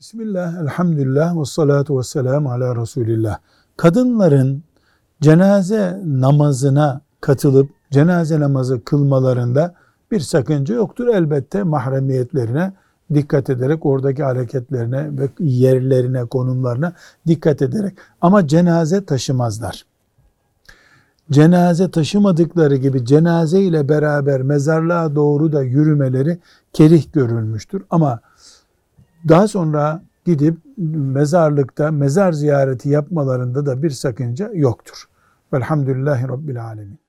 Bismillah, elhamdülillah ve salatu ve selamu ala Resulillah. Kadınların cenaze namazına katılıp cenaze namazı kılmalarında bir sakınca yoktur. Elbette mahremiyetlerine dikkat ederek oradaki hareketlerine ve yerlerine, konumlarına dikkat ederek. Ama cenaze taşımazlar. Cenaze taşımadıkları gibi cenaze ile beraber mezarlığa doğru da yürümeleri kerih görülmüştür. Ama daha sonra gidip mezarlıkta mezar ziyareti yapmalarında da bir sakınca yoktur. Velhamdülillahi Rabbil Alemin.